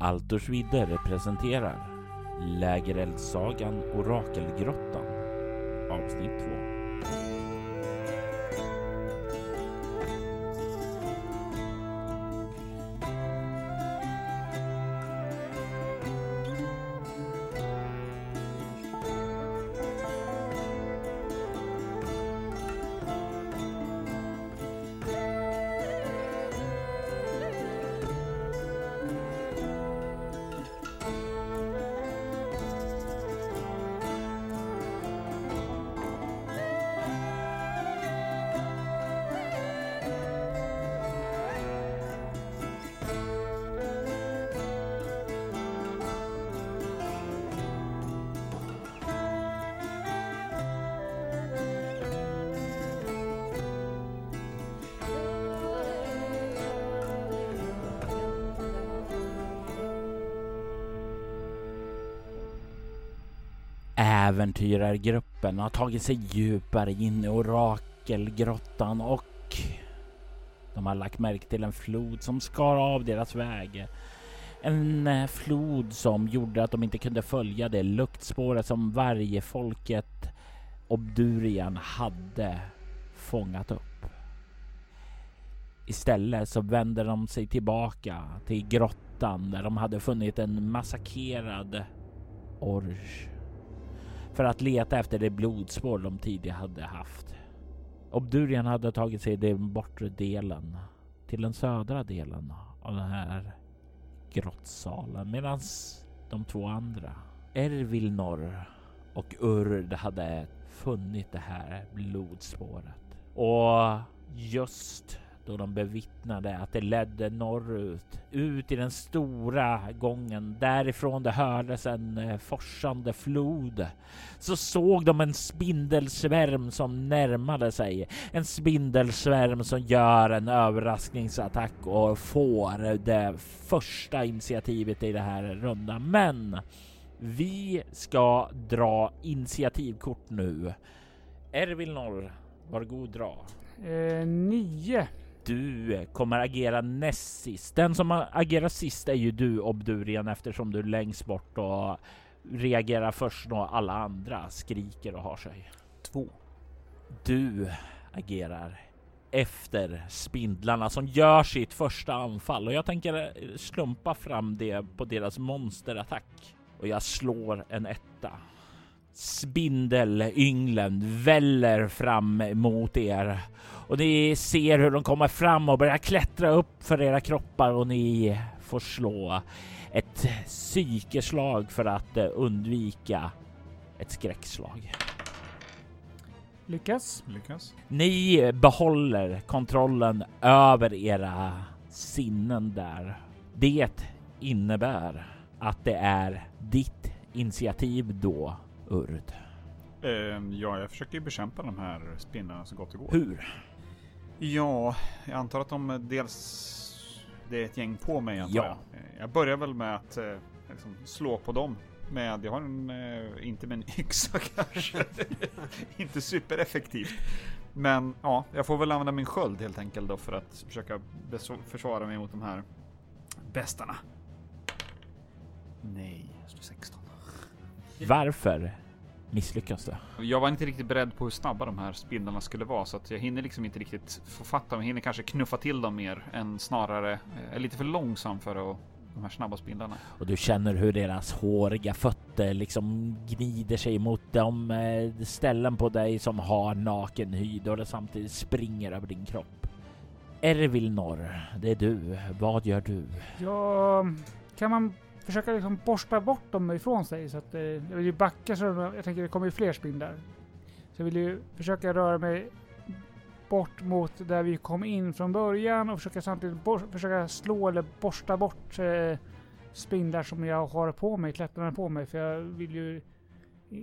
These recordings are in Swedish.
Altors vidder presenterar Lägereldssagan Orakelgrottan avsnitt 2. Äventyrargruppen har tagit sig djupare in i Orakelgrottan och de har lagt märke till en flod som skar av deras väg. En eh, flod som gjorde att de inte kunde följa det luktspåret som varje folket Obdurian hade fångat upp. Istället så vände de sig tillbaka till grottan där de hade funnit en massakrerad orch för att leta efter det blodspår de tidigare hade haft. Obdurian hade tagit sig den bortre delen till den södra delen av den här grottsalen medan de två andra, Ervil Norr och Urd, hade funnit det här blodspåret. Och just då de bevittnade att det ledde norrut, ut i den stora gången. Därifrån det hördes en eh, forsande flod. Så såg de en spindelsvärm som närmade sig. En spindelsvärm som gör en överraskningsattack och får det första initiativet i det här runda. Men vi ska dra initiativkort nu. Ervil Norr, var god dra. Eh, nio. Du kommer agera näst sist. Den som agerar sist är ju du Obdurian eftersom du är längst bort och reagerar först när alla andra skriker och har sig. Två. Du agerar efter spindlarna som gör sitt första anfall och jag tänker slumpa fram det på deras monsterattack och jag slår en etta. Spindelynglen väller fram mot er och ni ser hur de kommer fram och börjar klättra upp för era kroppar och ni får slå ett psykeslag för att eh, undvika ett skräckslag. Lyckas. Lyckas. Ni behåller kontrollen över era sinnen där. Det innebär att det är ditt initiativ då, Urd. Eh, ja, jag försöker ju bekämpa de här spindlarna så gott det går. Hur? Ja, jag antar att de dels... Det är ett gäng på mig antar Ja. jag. Eh, Jag börjar väl med att eh, liksom slå på dem. Med, jag har en, eh, inte med en yxa kanske. inte supereffektivt. Men ja, jag får väl använda min sköld helt enkelt då för att försöka försvara mig mot de här bästarna. Nej, jag slår 16. Varför misslyckas du? Jag var inte riktigt beredd på hur snabba de här spindlarna skulle vara så att jag hinner liksom inte riktigt få fatt dem. Jag hinner kanske knuffa till dem mer än snarare eh, är lite för långsam för att de här snabba spindlarna. Och du känner hur deras håriga fötter liksom gnider sig mot de eh, ställen på dig som har naken hud och det samtidigt springer över din kropp. Ervil Norr, det är du. Vad gör du? Ja, kan man försöka liksom borsta bort dem ifrån sig så att eh, jag vill ju backa så jag tänker det kommer ju fler spindlar. Så jag vill ju försöka röra mig bort mot där vi kom in från början och försöka samtidigt bor- försöka slå eller borsta bort eh, spindlar som jag har på mig, klättrarna på mig. För jag vill ju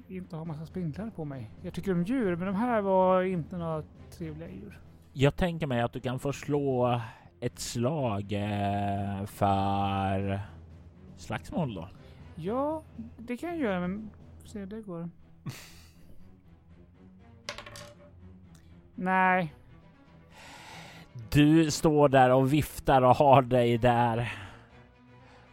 inte ha massa spindlar på mig. Jag tycker om djur, men de här var inte några trevliga djur. Jag tänker mig att du kan få slå ett slag eh, för slagsmål då. Ja, det kan jag göra, men se hur det går. Nej, Du står där och viftar och har dig där.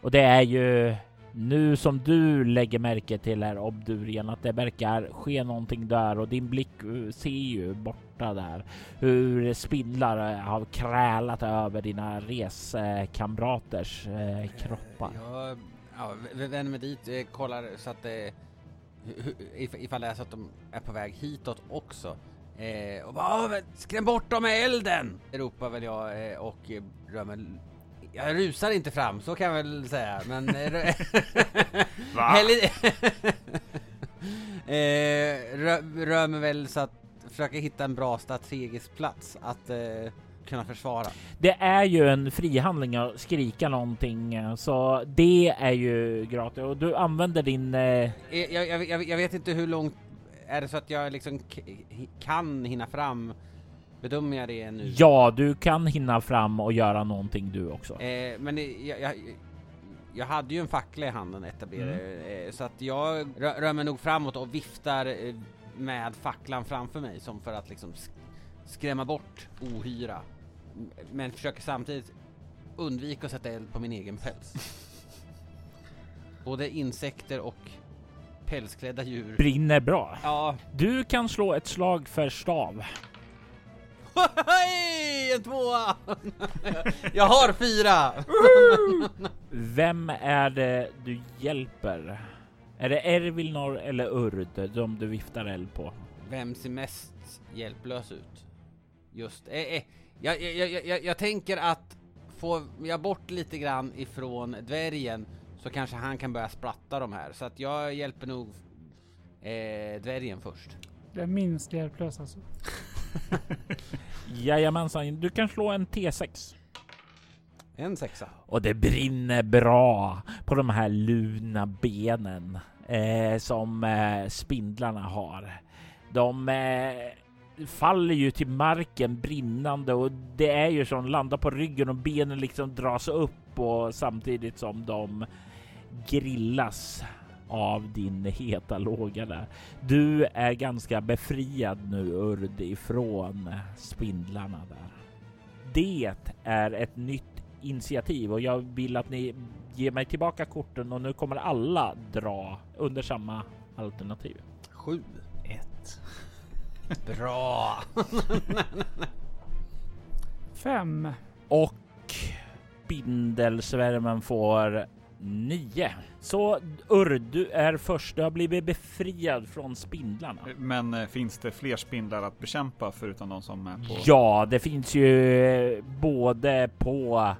Och det är ju nu som du lägger märke till här Obdurien att det verkar ske någonting där och din blick eh, ser ju borta där hur spindlar eh, har krälat över dina reskamraters eh, kroppar. Eh, jag ja, vänder mig dit, kollar så att det... Ifall det är så att de är på väg hitåt också. Eh, och bara skräm bort dem med elden! Ropar väl jag eh, och rör mig... Jag rusar inte fram, så kan jag väl säga, men... eh, Va? Hellre- eh, rör, rör mig väl så att försöka hitta en bra strategisk plats att eh, kunna försvara. Det är ju en frihandling att skrika någonting eh, så det är ju gratis och du använder din eh, Eh, Jag, jag, jag, jag vet inte hur långt, är det så att jag liksom kan hinna fram? Bedömer jag det nu? Ja, du kan hinna fram och göra någonting du också. Eh, men jag, jag, jag hade ju en fackla i handen etablerade, eh, så att jag rör, rör mig nog framåt och viftar eh, med facklan framför mig som för att liksom sk- skrämma bort ohyra. Men försöker samtidigt undvika att sätta eld på min egen päls. Både insekter och pälsklädda djur. Brinner bra. Ja, Du kan slå ett slag för stav. Hej! En tvåa! jag har fyra! Vem är det du hjälper? Är det Ervilnor eller Urd som du viftar eld på? Vem ser mest hjälplös ut? Just, eh, eh, jag, jag, jag, jag, jag tänker att får jag bort lite grann ifrån dvärgen så kanske han kan börja spratta de här. Så att jag hjälper nog eh, dvärgen först. Det är minst hjälplös alltså. Jajamensan, du kan slå en T6. En sexa. Och det brinner bra på de här luna benen eh, som eh, spindlarna har. De eh, faller ju till marken brinnande och det är ju som landar på ryggen och benen liksom dras upp och samtidigt som de grillas av din heta låga där. Du är ganska befriad nu Urd ifrån spindlarna där. Det är ett nytt initiativ och jag vill att ni ger mig tillbaka korten och nu kommer alla dra under samma alternativ. Sju. Ett. Bra! Fem. Och bindelsvärmen får nio. Så Urd, du är först. Du har blivit befriad från spindlarna. Men eh, finns det fler spindlar att bekämpa förutom de som är på? Ja, det finns ju både på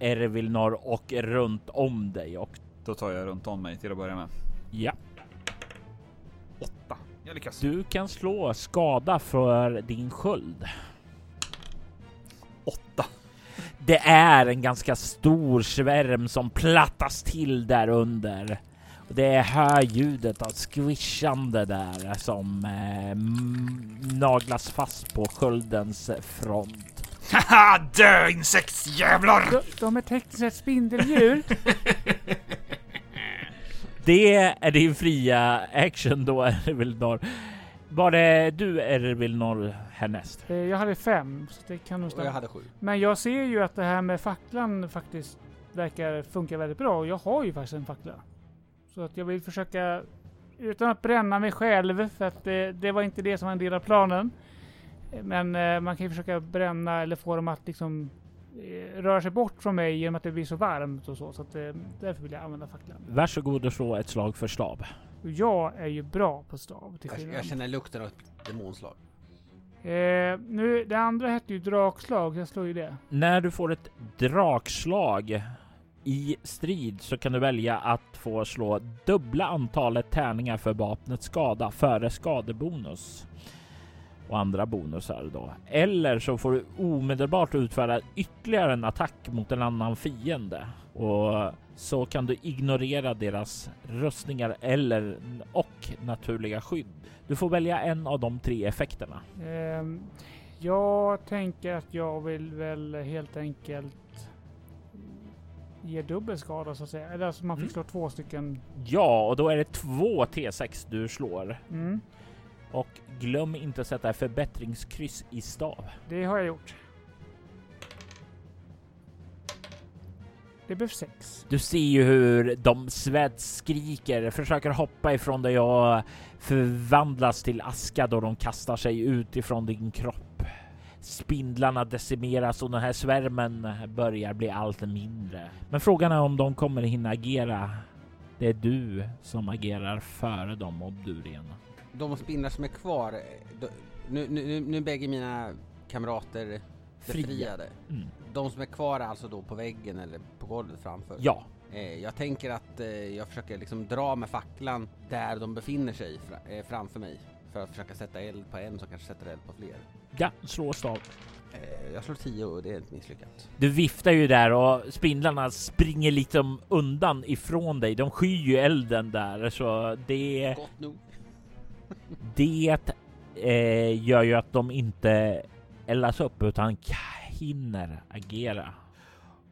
Ervilnor och runt om dig och Då tar jag runt om mig till att börja med. ja, Åtta. Jag lyckas. du kan slå skada för din sköld. Åtta. Det är en ganska stor svärm som plattas till där under. Och Det är hör ljudet av squishande där som eh, naglas fast på sköldens front. Haha! Dö insektsjävlar! De, de är tekniskt sett spindeldjur. Det är din fria action då Ervilnor. Var det du Ervilnor härnäst? Eh, Jag hade fem, så det kan nog Och jag stämma. hade sju. Men jag ser ju att det här med facklan faktiskt verkar funka väldigt bra. Och jag har ju faktiskt en fackla. Så att jag vill försöka, utan att bränna mig själv, för att det, det var inte det som var en del av planen. Men eh, man kan ju försöka bränna eller få dem att liksom eh, röra sig bort från mig genom att det blir så varmt och så. Så att, därför vill jag använda facklan. Varsågod och slå ett slag för stav. Och jag är ju bra på stav till Jag, jag känner lukten av ett demonslag. Eh, nu, det andra hette ju drakslag, jag slår ju det. När du får ett drakslag i strid så kan du välja att få slå dubbla antalet tärningar för vapnets skada före skadebonus och andra bonusar då. Eller så får du omedelbart utföra ytterligare en attack mot en annan fiende och så kan du ignorera deras rustningar eller och naturliga skydd. Du får välja en av de tre effekterna. Ehm, jag tänker att jag vill väl helt enkelt ge dubbel skada så att säga. Eller alltså man fick Mm. slå två stycken. Ja, och då är det två T6 du slår. Mm, Och glöm inte att sätta förbättringskryss i stav. det har jag gjort. Det behövs sex. Du ser ju hur de svedskriker, försöker hoppa ifrån dig och förvandlas till aska då de kastar sig ut ifrån din kropp. Spindlarna decimeras och den här svärmen börjar bli allt mindre. Men frågan är om de kommer hinna agera. Det är du som agerar före dem, Obdurien. De spindlar som är kvar, eh, nu, nu, nu- nu är bägge mina kamrater Fria. befriade. Mm. De som är kvar är alltså då på väggen eller på golvet framför? Ja, Eh, jag tänker att eh, jag försöker liksom dra med facklan där de befinner sig fra, eh, framför mig. För att försöka sätta eld på en som kanske sätter eld på fler. ja, slå. Eh, jag slår 10 och det är ett misslyckat. Du viftar ju där och spindlarna springer liksom undan ifrån dig. De skyr ju elden där så det, Gott nog. det gör ju att de inte eldas upp utan hinner agera.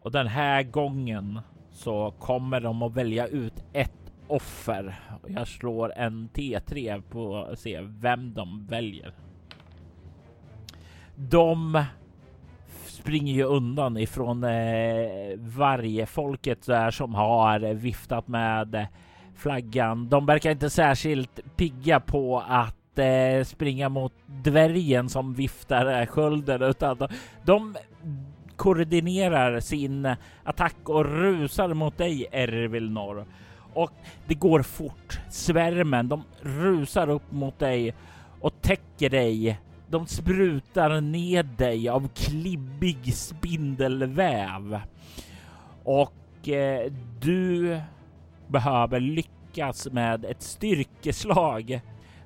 Och den här gången så kommer de att välja ut ett offer. Och jag slår en T3 på att se vem de väljer. De springer ju undan ifrån eh, varje folket där som har viftat med flaggan. De verkar inte särskilt pigga på att eh, springa mot dvärgen som viftar eh, skölden utan de, de koordinerar sin attack och rusar mot dig Ervilnor. Och det går fort. Svärmen, de rusar upp mot dig och täcker dig. De sprutar ned dig av klibbig spindelväv. Och eh, du behöver lyckas med ett styrkeslag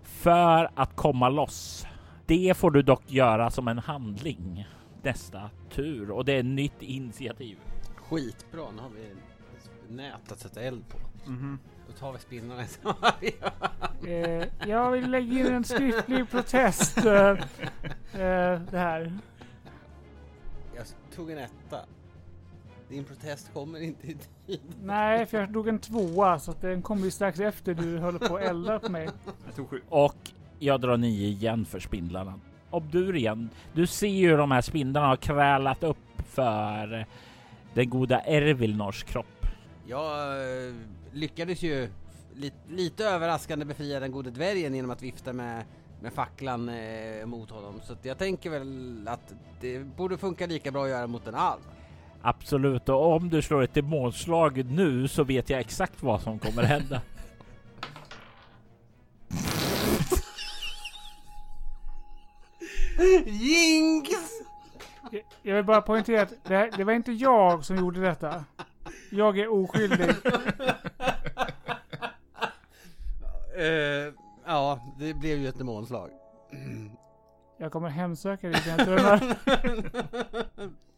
för att komma loss. Det får du dock göra som en handling nästa tur och det är ett nytt initiativ. Skitbra, nu har vi nät att sätta eld på. Mhm. Då tar vi veva. Eh, jag vill lägga in en skriftlig protest. Eh, eh, det här. Jag tog en etta. Din protest kommer inte i tid. Nej, för jag drog en tvåa så att den kom ju strax efter du höll på att elda på mig. Jag tog sju. Och jag drar nio igen för spindlarna. Obdurien, du ser ju hur de här spindlarna har krälat upp för den goda Ervilnors kropp. Jag eh, lyckades ju li lite överraskande befria den gode dvärgen genom att vifta med, med facklan eh, mot honom. Så att jag tänker väl att det borde funka lika bra att göra mot en alv. Absolut, och om du slår ett demonslag nu så vet jag exakt vad som kommer hända. Jinx! Jag- vill bara poängtera att det, här, det var inte jag som gjorde detta. Jag är oskyldig. Eh, ja, det blev ju ett demonslag. Jag kommer hemsöka dig i dina drömmar.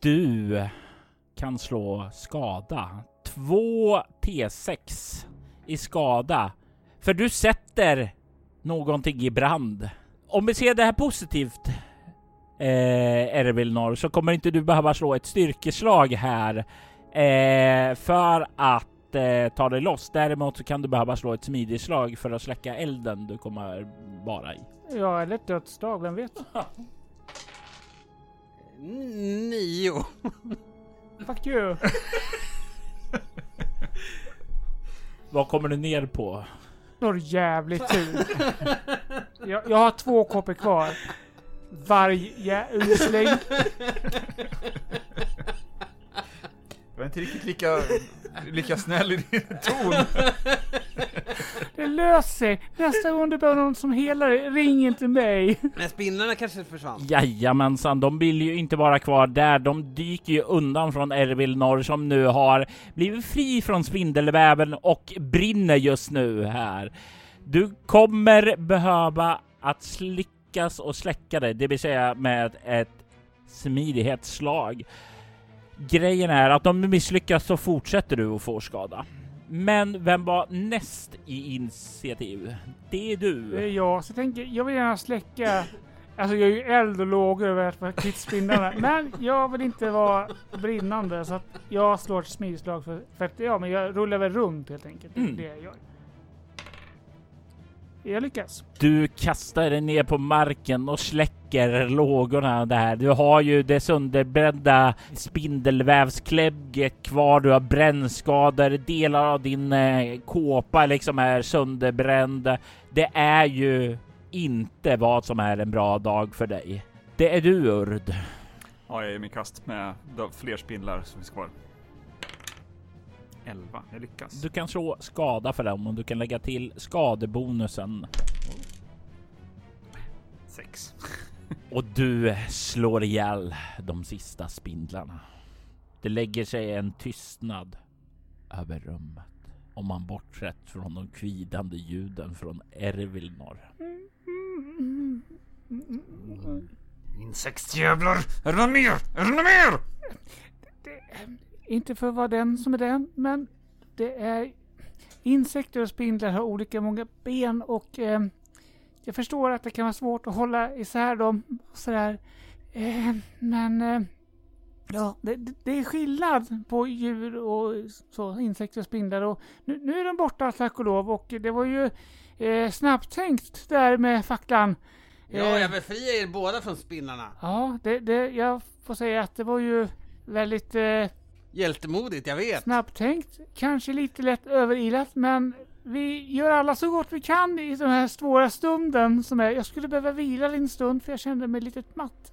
Du kan slå skada. 2 T6 i skada. För du sätter någonting i brand. Om vi ser det här positivt, eh, Ervilnor, så kommer inte du behöva slå ett styrkeslag här eh, för att eh, ta dig loss. Däremot så kan du behöva slå ett smidigslag för att släcka elden du kommer vara i. Ja, eller ett dödsdag, vem vet? Nio. Fuck you. Vad kommer du ner på? Har jävligt tur. Jag, jag har två koppar kvar. Vargusling. Du var inte riktigt lika, lika snäll i din ton. Det löser sig. Nästa gång du behöver någon som helar dig, ring inte mig. Men spindlarna kanske försvann. Jajamensan, de vill ju inte vara kvar där. De dyker ju undan från Ervilnor som nu har blivit fri från spindelväven och brinner just nu här. Du kommer behöva att slickas och släcka det, det vill säga med ett smidighetsslag. Grejen är att om du misslyckas så fortsätter du att få skada. Men vem var näst i initiativ? Det är Det är du. jag. Så jag tänker, jag vill gärna släcka. Alltså jag är ju eld och lågor över att vara kvitt spindlarna. Men jag vill inte vara brinnande så att jag slår ett smidigslag för, för att ja, men jag rullar väl runt helt enkelt. Det är Mm. det jag gör. Jag lyckas. Du kastar dig ner på marken och släcker lågorna där. Du har ju det sönderbrända spindelvävsklägget kvar. Du har brännskador. Delar av din eh, kåpa liksom är sönderbränd. Det är ju inte vad som är en bra dag för dig. Det är du Urd. Ja, jag är i min kast med fler spindlar som finns kvar. 11. Jag lyckas. Du kan slå skada för dem och du kan lägga till skadebonusen. 6. Och du slår ihjäl de sista spindlarna. Det lägger sig en tystnad över rummet. Om man bortsett från de kvidande ljuden från Ervilnor. Insektsjävlar! Är det något mer? Är det något mer? Inte för att vara den som är den, men det är insekter och spindlar har olika många ben och eh, jag förstår att det kan vara svårt att hålla isär dem och sådär. Eh, men eh, ja, det, det- är skillnad på djur och så, insekter och spindlar och nu, nu är de borta tack och lov och det var ju eh, snabbt tänkt där med facklan. Ja, Eh, jag befriar er båda från spindlarna. Ja, det, det, jag får säga att det var ju väldigt eh, Hjältemodigt, jag vet. snabbt tänkt. Kanske lite lätt överilat, men vi gör alla så gott vi kan i den här svåra stunden som är. Jag skulle behöva vila en stund för jag kände mig lite matt.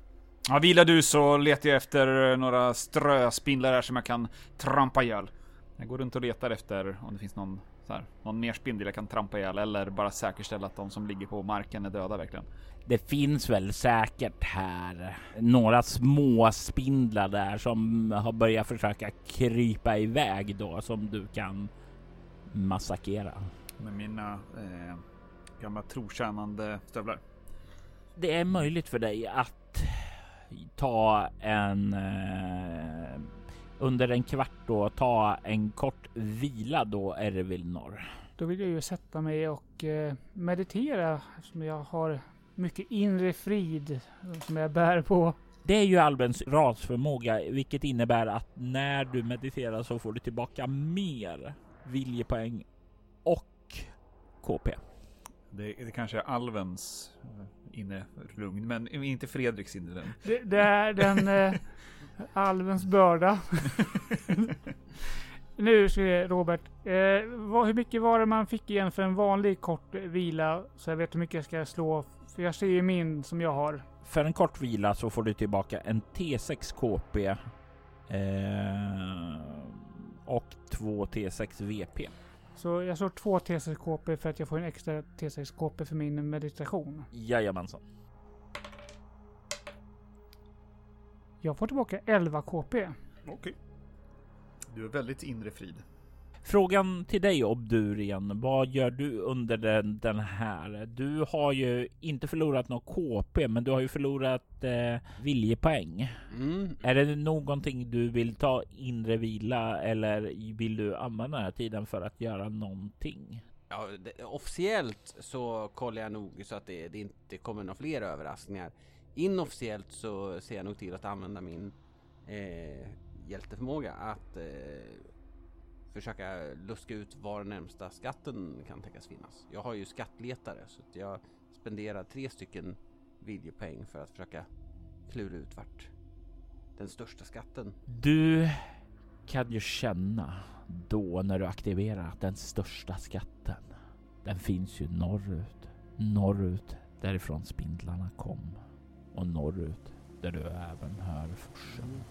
Ja, vilar du så letar jag efter eh, några ströspindlar här som jag kan trampa ihjäl. Jag går runt och letar efter om det finns någon, så här, någon mer spindel jag kan trampa ihjäl eller bara säkerställa att de som ligger på marken är döda verkligen. Det finns väl säkert här några små spindlar där som har börjat försöka krypa iväg då som du kan massakera. Med mina eh, gamla trotjänande stövlar. Det är möjligt för dig att ta en eh, under en kvart då ta en kort vila då Ervilnor. Då vill jag ju sätta mig och eh, meditera eftersom jag har mycket inre frid som jag bär på. Det är ju Albens rasförmåga, vilket innebär att när du mediterar så får du tillbaka mer viljepoäng och KP. Det, det kanske är alvens eh, inre lugn, men inte Fredriks inre lugn. Det, det är den eh, alvens börda. nu ska vi Robert. Eh, vad, hur mycket var det man fick igen för en vanlig kort vila? Så jag vet hur mycket jag ska slå. För jag ser ju min som jag har. För en kort vila så får du tillbaka en T6 KP eh, och två T6 VP. Så jag slår två T6 KP för att jag får en extra T6 KP för min meditation. Jajamensan. Jag får tillbaka 11 KP. Okej. Du är väldigt inre frid. Frågan till dig Obdurien, vad gör du under den, den här? Du har ju inte förlorat något KP, men du har ju förlorat eh, viljepoäng. Mm. Är det någonting du vill ta inre vila eller vill du använda den här tiden för att göra någonting? Ja, det, officiellt så kollar jag nog så att det, det inte kommer några fler överraskningar. Inofficiellt så ser jag nog till att använda min eh, hjälteförmåga att eh, försöka luska ut var närmsta skatten kan tänkas finnas. Jag har ju skattletare så att jag spenderar tre stycken viljepoäng för att försöka klura ut vart den största skatten. Du kan ju känna då när du aktiverar att den största skatten, den finns ju norrut. Norrut därifrån spindlarna kom och norrut där du även hör forsen.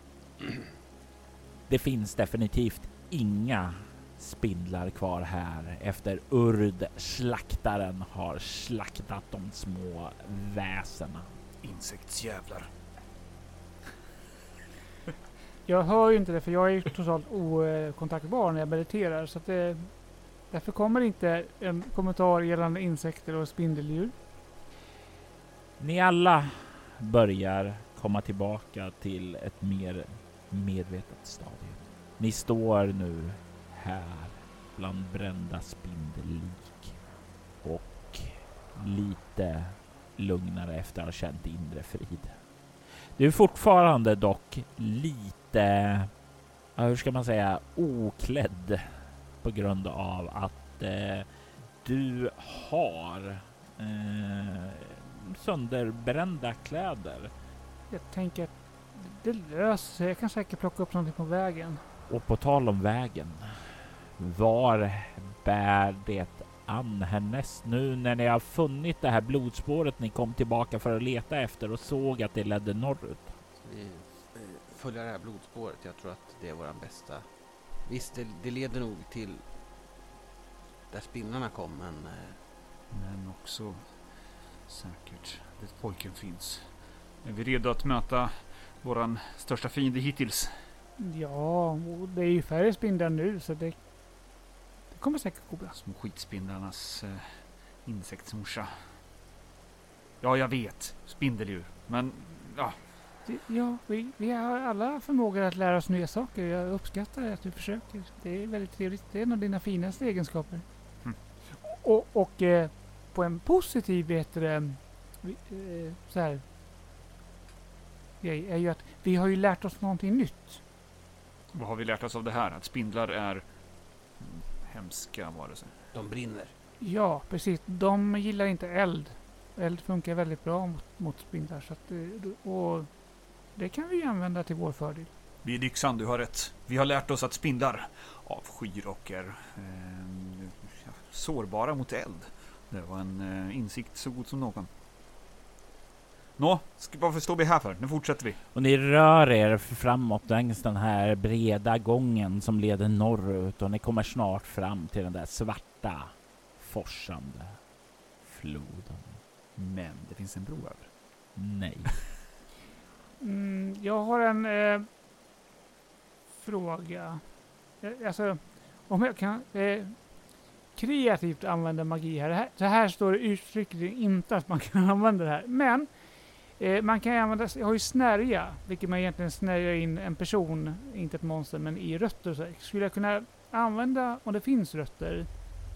Det finns definitivt inga spindlar kvar här efter Urd slaktaren har slaktat de små väsena. Insektsjävlar. Jag hör ju inte det för jag är ju totalt okontaktbar när jag mediterar. Så att det, därför kommer inte en kommentar gällande insekter och spindeldjur. Ni alla börjar komma tillbaka till ett mer medvetet stadium. Ni står nu här bland brända spindellik och lite lugnare efter att ha känt inre frid. Du är fortfarande dock lite, ja, hur ska man säga, oklädd på grund av att eh, Du har eh, sönderbrända kläder. Jag tänker att det löser sig. Jag kan säkert plocka upp någonting på vägen. Och på tal om vägen. Var bär det an härnäst nu när ni har funnit det här blodspåret ni kom tillbaka för att leta efter och såg att det ledde norrut? Vi eh, följer det här blodspåret. Jag tror att det är våran bästa. Visst, det, det leder nog till där spinnarna kom, men eh, Men också säkert där pojken finns. Är vi redo att möta våran största fiende hittills? Ja, det är ju färre spindlar nu så det, det kommer säkert gå bra. Små skitspindlarnas eh, insektsmorsa. Ja, jag vet. Spindeldjur. Men ja, Det- Ja, vi, vi har alla förmågor att lära oss nya saker. Jag uppskattar att du försöker. Det är väldigt trevligt. Det är en av dina finaste egenskaper. Mm. Och, och eh, på en positiv vet du, eh, så här, grej är ju att vi har ju lärt oss någonting nytt. vad har vi lärt oss av det här? Att spindlar är hemska varelser. de brinner. Ja, precis. De gillar inte eld. Eld funkar väldigt bra mot, mot spindlar. Så att, eh, och det kan vi ju använda till vår fördel. Vi är Lyxan, du har rätt. Vi har lärt oss att spindlar avskyr och är eh, sårbara mot eld. Det var en eh, insikt så god som någon. Nå, ska, varför står vi här för? Nu fortsätter vi. Och ni rör er framåt längs den här breda gången som leder norrut och ni kommer snart fram till den där svarta forsande floden. Men det finns en bro över. Nej. Mm, jag har en eh, fråga. Eh, Alltså, om jag kan eh, kreativt använda magi här. Det här. Så här står det uttryckligen inte att man kan använda det här. Men eh, man kan använda, jag har ju snärja, vilket man egentligen snärjar in en person, inte ett monster, men i rötter. och Så. Skulle jag kunna använda, om det finns rötter,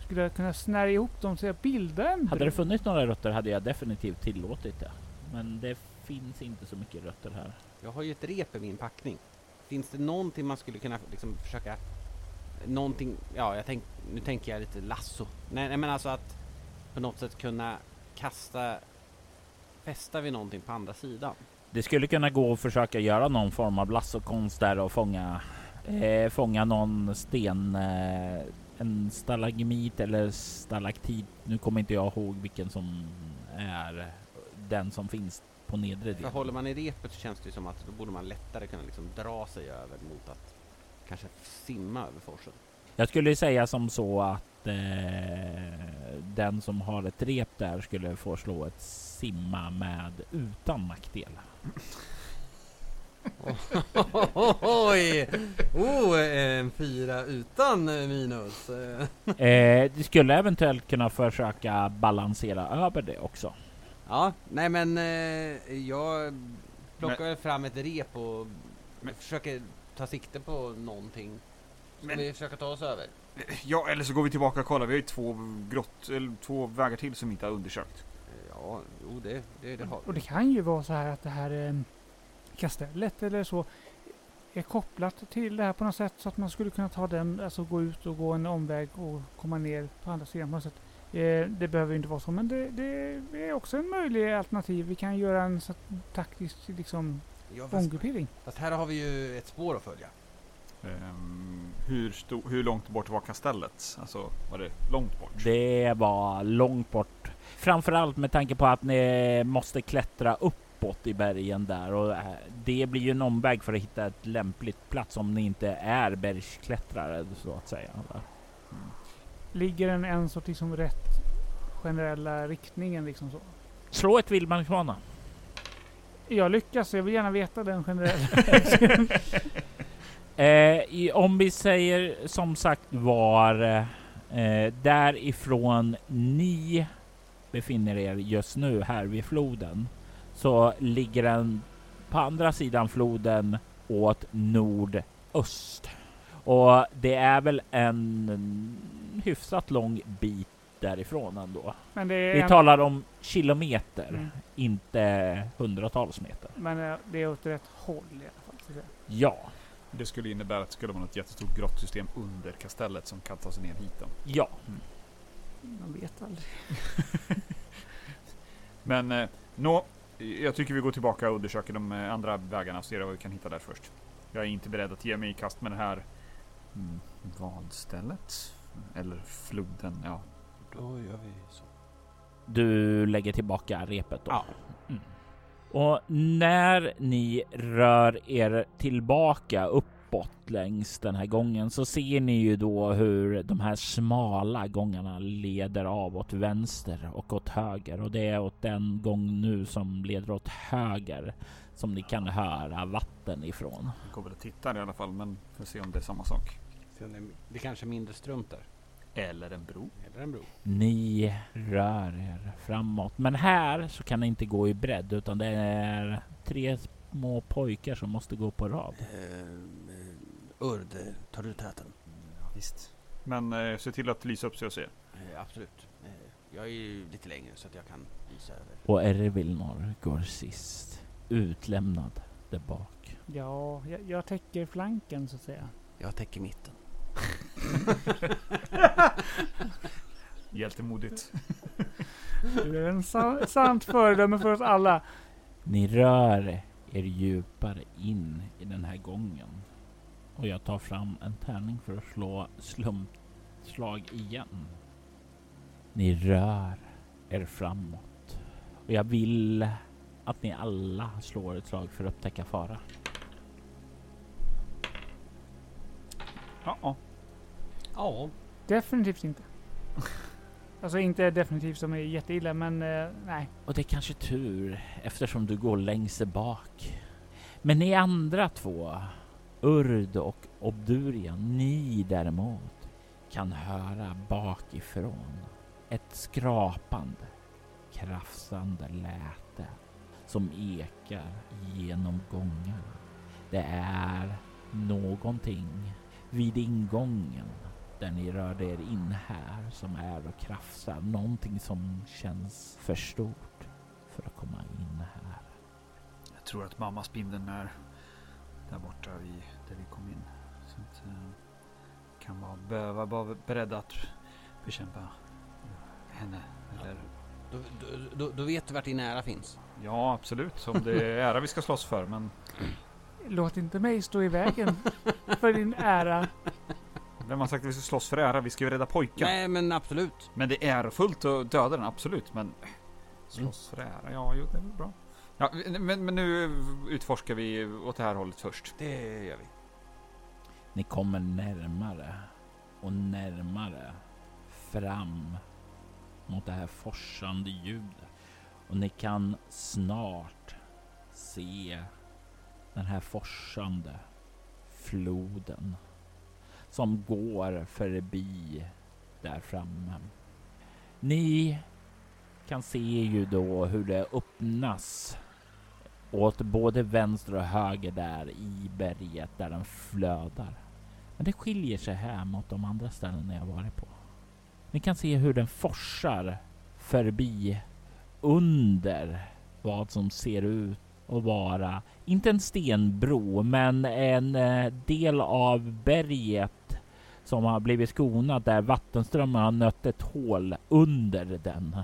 skulle jag kunna snärja ihop dem så jag bildar en Hade det funnits några rötter hade jag definitivt tillåtit det. Men det finns inte så mycket rötter här. Jag har ju ett rep i min packning. Finns det någonting man skulle kunna liksom försöka... Någonting, ja jag tänk, nu tänker jag lite lasso. Nej, nej men alltså att på något sätt kunna kasta, fästa vid någonting på andra sidan. Det skulle kunna gå att försöka göra någon form av lassokonst där och fånga, eh, fånga någon sten, eh, en stalagmit eller stalaktit. Nu kommer inte jag ihåg vilken som är den som finns på nedre För delen. håller man i repet så känns det ju som att då borde man lättare kunna liksom dra sig över mot att kanske simma över forsen. Jag skulle säga som så att eh, den som har ett rep där skulle få slå ett simma med utan nackdel. Oj! Oh, en fyra utan minus. Eh, du skulle eventuellt kunna försöka balansera över det också. Ja, nej men eh, jag plockar väl fram ett rep och Men- försöker ta sikte på någonting. Ska Men- vi försöka ta oss över? Ja, eller så går vi tillbaka och kollar. Vi har ju två, grott, eller två vägar till som vi inte har undersökt. Ja, jo det, det, det har Och vi. det kan ju vara så här att det här eh, kastellet eller så är kopplat till det här på något sätt så att man skulle kunna ta den, alltså gå ut och gå en omväg och komma ner på andra sidan på något sätt. Eh, det behöver ju inte vara så, men det, det är också en möjlig alternativ. Vi kan göra en så taktisk liksom, Ja, fast, här har vi ju ett spår att följa. Ehm, hur, sto- hur långt bort var kastellet? Alltså, var det långt bort? Det var långt bort. Framförallt med tanke på att ni måste klättra uppåt i bergen där och eh, det blir ju en omväg för att hitta ett lämpligt plats om ni inte är bergsklättrare så att säga. Ligger den en sorts liksom rätt generella riktningen liksom så? Slå ett vildmarksbana. Jag lyckas, jag vill gärna veta den generella. Eh, om vi säger som sagt var eh, därifrån ni befinner er just nu här vid floden så ligger den på andra sidan floden åt nordöst. Och det är väl en hyfsat lång bit därifrån ändå. Men det är, Vi en, talar om kilometer, Mm. inte hundratals meter. men eh, det är åt rätt håll i alla fall. Ja, Det skulle innebära att det skulle vara något jättestort grottsystem under kastellet som kan ta sig ner hit då. ja. Man vet aldrig. Men eh, nå, jag tycker vi går tillbaka och undersöker de eh, andra vägarna och ser vad vi kan hitta där först. Jag är inte beredd att ge mig i kast med det här mm, vadstället. Eller floden, ja. Då gör vi så. Du lägger tillbaka repet då? Ja. Mm. Och när ni rör er tillbaka uppåt längs den här gången så ser ni ju då hur de här smala gångarna leder av åt vänster och åt höger och det är åt den gång nu som leder åt höger som ni kan höra vatten ifrån. Vi går väl och tittar i alla fall, men får se om det är samma sak. Det kanske är mindre strunt där. Eller en bro. Eller en bro. Ni rör er framåt, men här så kan ni inte gå i bredd utan det är tre små pojkar som måste gå på rad. Uh, Urd, tar du täten? Ja, visst. Men eh, se till att lysa upp så jag ser. Eh, absolut. Eh, jag är ju lite längre så att jag kan visa över. Och Ervilnor går sist, utlämnad där bak. Ja, jag, jag täcker flanken så att säga. Jag täcker mitten. Hjältemodigt. Du är en sa- sant föredöme för oss alla. Ni rör er djupare in i den här gången. Och jag tar fram en tärning för att slå slumpslag igen. Ni rör er framåt. Och jag vill att ni alla slår ett slag för att upptäcka fara. Ja, ja. Ja, Definitivt inte. Alltså inte definitivt som är jätteilla, men eh, nej. Och det är kanske tur eftersom du går längst bak. Men ni andra två, Urd och Obdurian, ni däremot kan höra bakifrån ett skrapande, krafsande läte som ekar genom gångarna. Det är någonting vid ingången där ni rörde er in här som är och krafsar. Någonting som känns för stort för att komma in här. Jag tror att mamma spindeln är där borta vid, där vi kom in. Så att, eh, kan vara, behöva vara beredda att bekämpa henne. Eller, Då, då, då, då vet du vart din ära finns. ja, absolut. Om det är ära vi ska slåss för. Men Låt inte mig stå i vägen för din ära. Vem har sagt att vi ska slåss för ära? Vi ska ju rädda pojkar. Nej men absolut. Men det är fullt att döda den, absolut. Men slåss för ära, ja, jo, det är väl bra. Ja, men, men nu utforskar vi åt det här hållet först. Det gör vi. Ni kommer närmare och närmare fram mot det här forsande ljudet. Och ni kan snart se den här forsande floden som går förbi där framme. Ni kan se ju då hur det öppnas åt både vänster och höger där i berget där den flödar. Men det skiljer sig här mot de andra ställen jag varit på. Ni kan se hur den forsar förbi under vad som ser ut att vara, inte en stenbro, men en eh, del av berget som har blivit skonad där vattenströmmen har nött ett hål under den.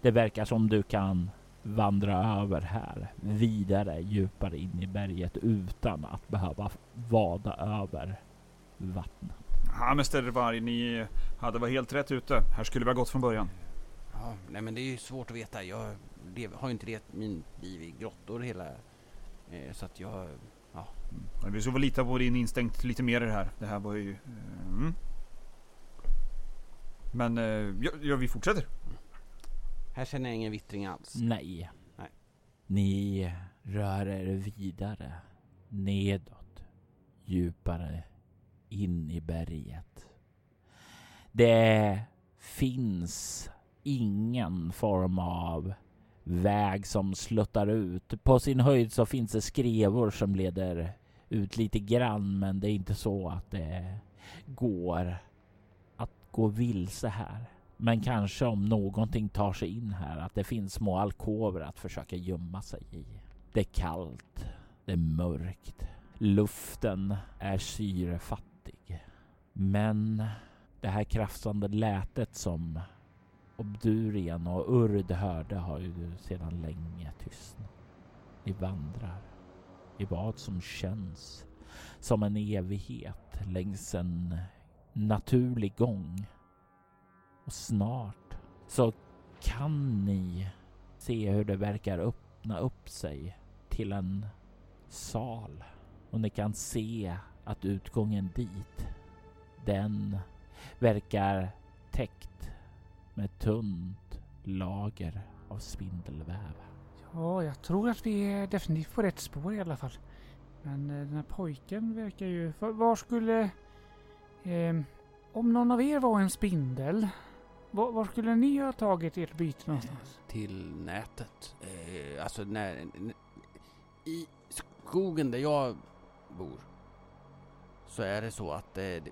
Det verkar som du kan vandra över här vidare djupare in i berget utan att behöva vada över vattnet. Ja, Mäster Varg, ni hade varit helt rätt ute. Här skulle vi ha gått från början. Ja, nej men det är ju svårt att veta. Jag har ju inte levt min liv i grottor hela... Eh, så att jag... Men vi väl lita på din instinkt lite mer i det här. Det här var ju... eh, Mm. Men eh, ja, ja, vi fortsätter. Här känner jag ingen vittring alls. Nej. Nej. Ni rör er vidare nedåt, djupare in i berget. Det finns ingen form av väg som sluttar ut. På sin höjd så finns det skrevor som leder ut lite grann, men det är inte så att det går att gå vilse här. Men kanske om någonting tar sig in här att det finns små alkover att försöka gömma sig i. Det är kallt. Det är mörkt. Luften är syrefattig. Men det här krafsande lätet som Obdurien och Urd hörde har ju sedan länge tystnat. Ni vandrar i vad som känns som en evighet längs en naturlig gång. Och snart så kan ni se hur det verkar öppna upp sig till en sal. Och ni kan se att utgången dit, den verkar täckt med ett tunt lager av spindelväv. Ja, jag tror att vi är definitivt på rätt spår i alla fall. Men eh, den här pojken verkar ju... Var, var skulle... ehm, om någon av er var en spindel, var, var skulle ni ha tagit ert byte någonstans? Till nätet. Eh, alltså när... I skogen där jag bor så är det så att eh,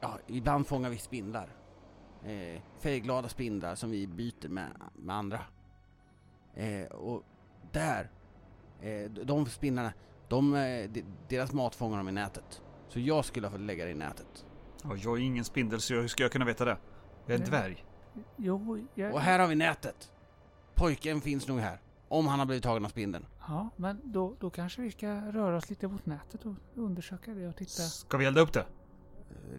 ja, ibland fångar vi spindlar. Eh, färgglada spindlar som vi byter med, med andra. Eh, och där, eh, de spindlarna, de, eh, de, deras mat fångar de i nätet. Så jag skulle ha fått lägga det i nätet. Ja, jag är ingen spindel så hur ska jag kunna veta det? Jag är en dvärg. Jo, jag, Och här har vi nätet. Pojken finns nog här. Om han har blivit tagen av spindeln. Ja, men då, då kanske vi ska röra oss lite mot nätet och undersöka det och titta. Ska vi elda upp det?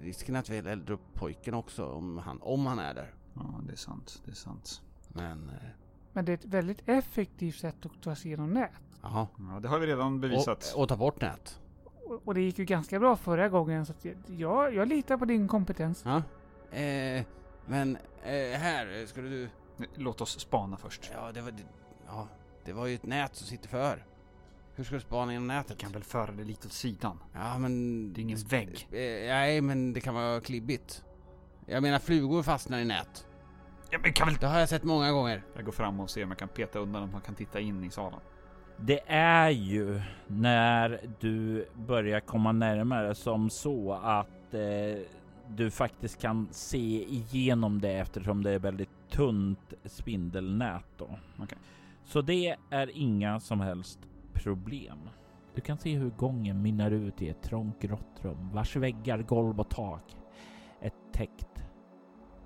Risken är att vi eldar upp pojken också om han, om han är där. Ja, det är sant. Det är sant. Men, eh, Men det är ett väldigt effektivt sätt att ta sig igenom nät. jaha. Ja, det har vi redan bevisat. Och, och ta bort nät. Och, och det gick ju ganska bra förra gången så att jag, jag, jag litar på din kompetens. Ja. Eh, men eh, här eh, skulle du... Låt oss spana först. Ja, det var... det- Ja, det var ju ett nät som sitter för. Hur ska du spana genom nätet? kan väl föra det lite åt sidan. Ja, men... Det är ingen vägg. Eh, nej, men det kan vara klibbigt. Jag menar, flugor fastnar i nät. Ja, men kan väl... Det har jag sett många gånger. Jag går fram och ser om jag kan peta undan om man kan titta in i salen. Det är ju när du börjar komma närmare som så att eh, du faktiskt kan se igenom det eftersom det är väldigt tunt spindelnät då. Okej. Så det är inga som helst problem. Du kan se hur gången minnar ut i ett trångt grått rum vars väggar, golv och tak är täckt